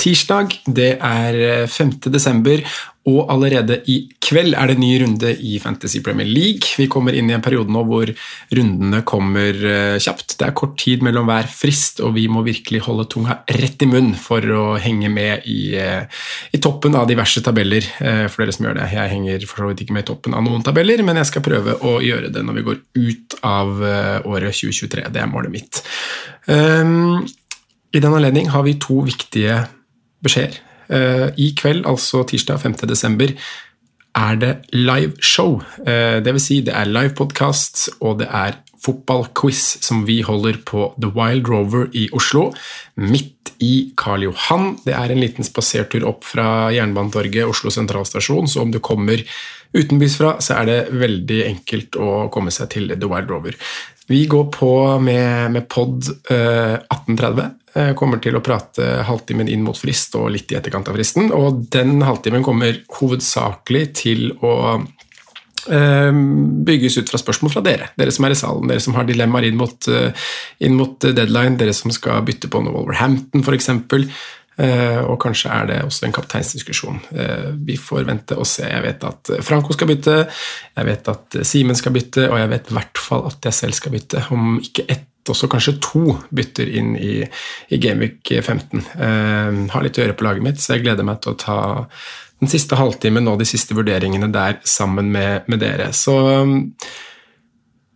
tirsdag. Det er 5. desember, og allerede i kveld er det ny runde i Fantasy Premier League. Vi kommer inn i en periode nå hvor rundene kommer eh, kjapt. Det er kort tid mellom hver frist, og vi må virkelig holde tunga rett i munn for å henge med i, eh, i toppen av diverse tabeller. eh, For dere som gjør det. Jeg henger for så vidt ikke med i toppen av noen tabeller, men jeg skal prøve å gjøre det når vi går ut av eh, året 2023. Det er målet mitt. Um, i den anledning har vi to viktige beskjeder. Eh, I kveld, altså tirsdag 5. desember, er det liveshow. show. det vil si, det er livepodkast, og det er fotballquiz som vi holder på The Wild Rover i Oslo. Midt i Karl Johan. Det er en liten spasertur opp fra Jernbanetorget, Oslo sentralstasjon, så om du kommer utenbys fra, så er det veldig enkelt å komme seg til The Wild Rover. Vi går på med, med pod eh, 1830. Eh, kommer til å prate halvtimen inn mot frist og litt i etterkant av fristen. Og den halvtimen kommer hovedsakelig til å eh, bygges ut fra spørsmål fra dere. Dere som er i salen, dere som har dilemmaer inn mot, eh, inn mot deadline, dere som skal bytte på noe Wolverhampton f.eks. Uh, og kanskje er det også en kapteinsdiskusjon. Uh, vi får vente og se. Jeg vet at Franco skal bytte, jeg vet at Simen skal bytte, og jeg vet i hvert fall at jeg selv skal bytte. Om ikke ett, også kanskje to bytter inn i, i Gameweek 15. Jeg har litt å gjøre på laget mitt, så jeg gleder meg til å ta den siste halvtimen og de siste vurderingene der sammen med, med dere. Så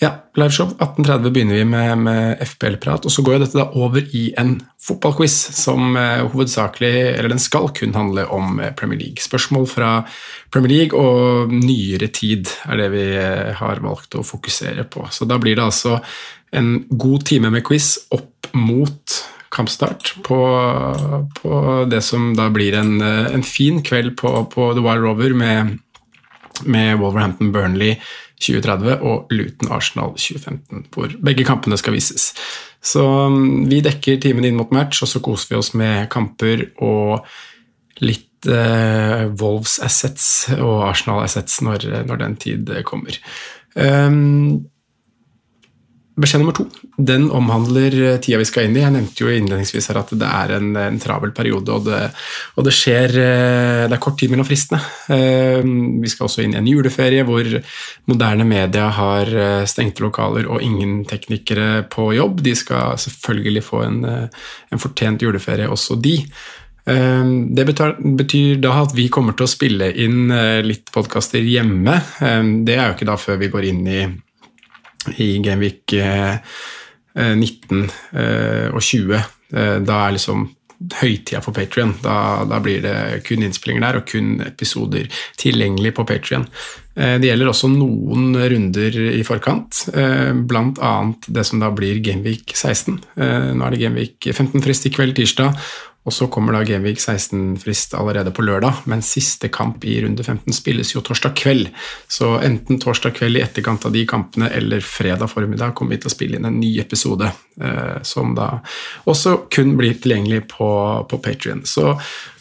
ja, liveshow 18.30 begynner vi med, med FPL-prat, og så går jo dette da over i en fotballquiz som eh, hovedsakelig, eller den skal kun handle om eh, Premier League. Spørsmål fra Premier League og nyere tid er det vi eh, har valgt å fokusere på. Så da blir det altså en god time med quiz opp mot kampstart på, på det som da blir en, en fin kveld på, på The Wild Rover med, med Wolverhampton Burnley 2030 og Luton Arsenal 2015, hvor begge kampene skal vises. Så um, vi dekker timen inn mot match, og så koser vi oss med kamper og litt eh, Wolves assets og Arsenal assets når, når den tid kommer. Um, Beskjed nummer to den omhandler tida vi skal inn i. Jeg nevnte jo innledningsvis her at det er en, en travel periode, og det, og det, skjer Det er kort tid mellom fristene. Vi skal også inn i en juleferie hvor moderne media har stengte lokaler og ingen teknikere på jobb. De skal selvfølgelig få en, en fortjent juleferie, også de. Det betyr, da at vi kommer til å spille inn litt podkaster hjemme. Det er jo ikke da før vi går inn i i Gameweek 19 og 20. Da er liksom høytida for Patrion. Da, da, blir det kun innspillinger der og kun episoder tilgjengelig på Patrion. Det gjelder også noen runder i forkant, bl.a. det som da blir Gameweek 16. Nå er det Gameweek 15 frist i kveld, tirsdag, og så kommer da Gameweek 16-frist allerede på lørdag, men siste kamp i runde 15 spilles jo torsdag kveld. Så enten torsdag kveld i etterkant av de kampene eller fredag formiddag kommer vi til å spille inn en ny episode, eh, som da også kun blir tilgjengelig på, på Patrion. Så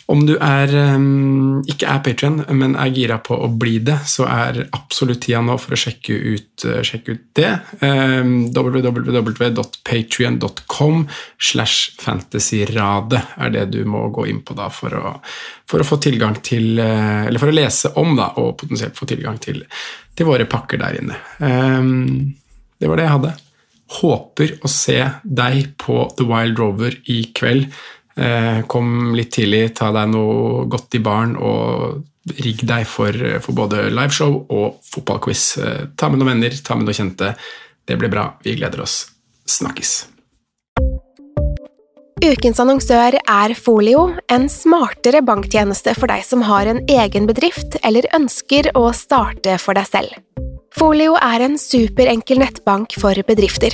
om du er, um, ikke er Patrion, men er gira på å bli det, så er absolutt tida nå for å sjekke ut, uh, sjekke ut det. Um, www.patrion.com slash fantasyradet er det du må gå inn på da for å, for å få tilgang til uh, Eller for å lese om, da, og potensielt få tilgang til, til våre pakker der inne. Um, det var det jeg hadde. Håper å se deg på The Wild Rover i kveld. Kom litt tidlig, ta deg noe godt i baren og rigg deg for, for både liveshow og fotballquiz. Eh, Ta med noen venner, ta med noen kjente. Det blir bra. Vi gleder oss. Snakkes. Ukens annonsør er Folio, en smartere banktjeneste for deg som har en egen bedrift eller ønsker å starte for deg selv. Folio er en superenkel nettbank for bedrifter.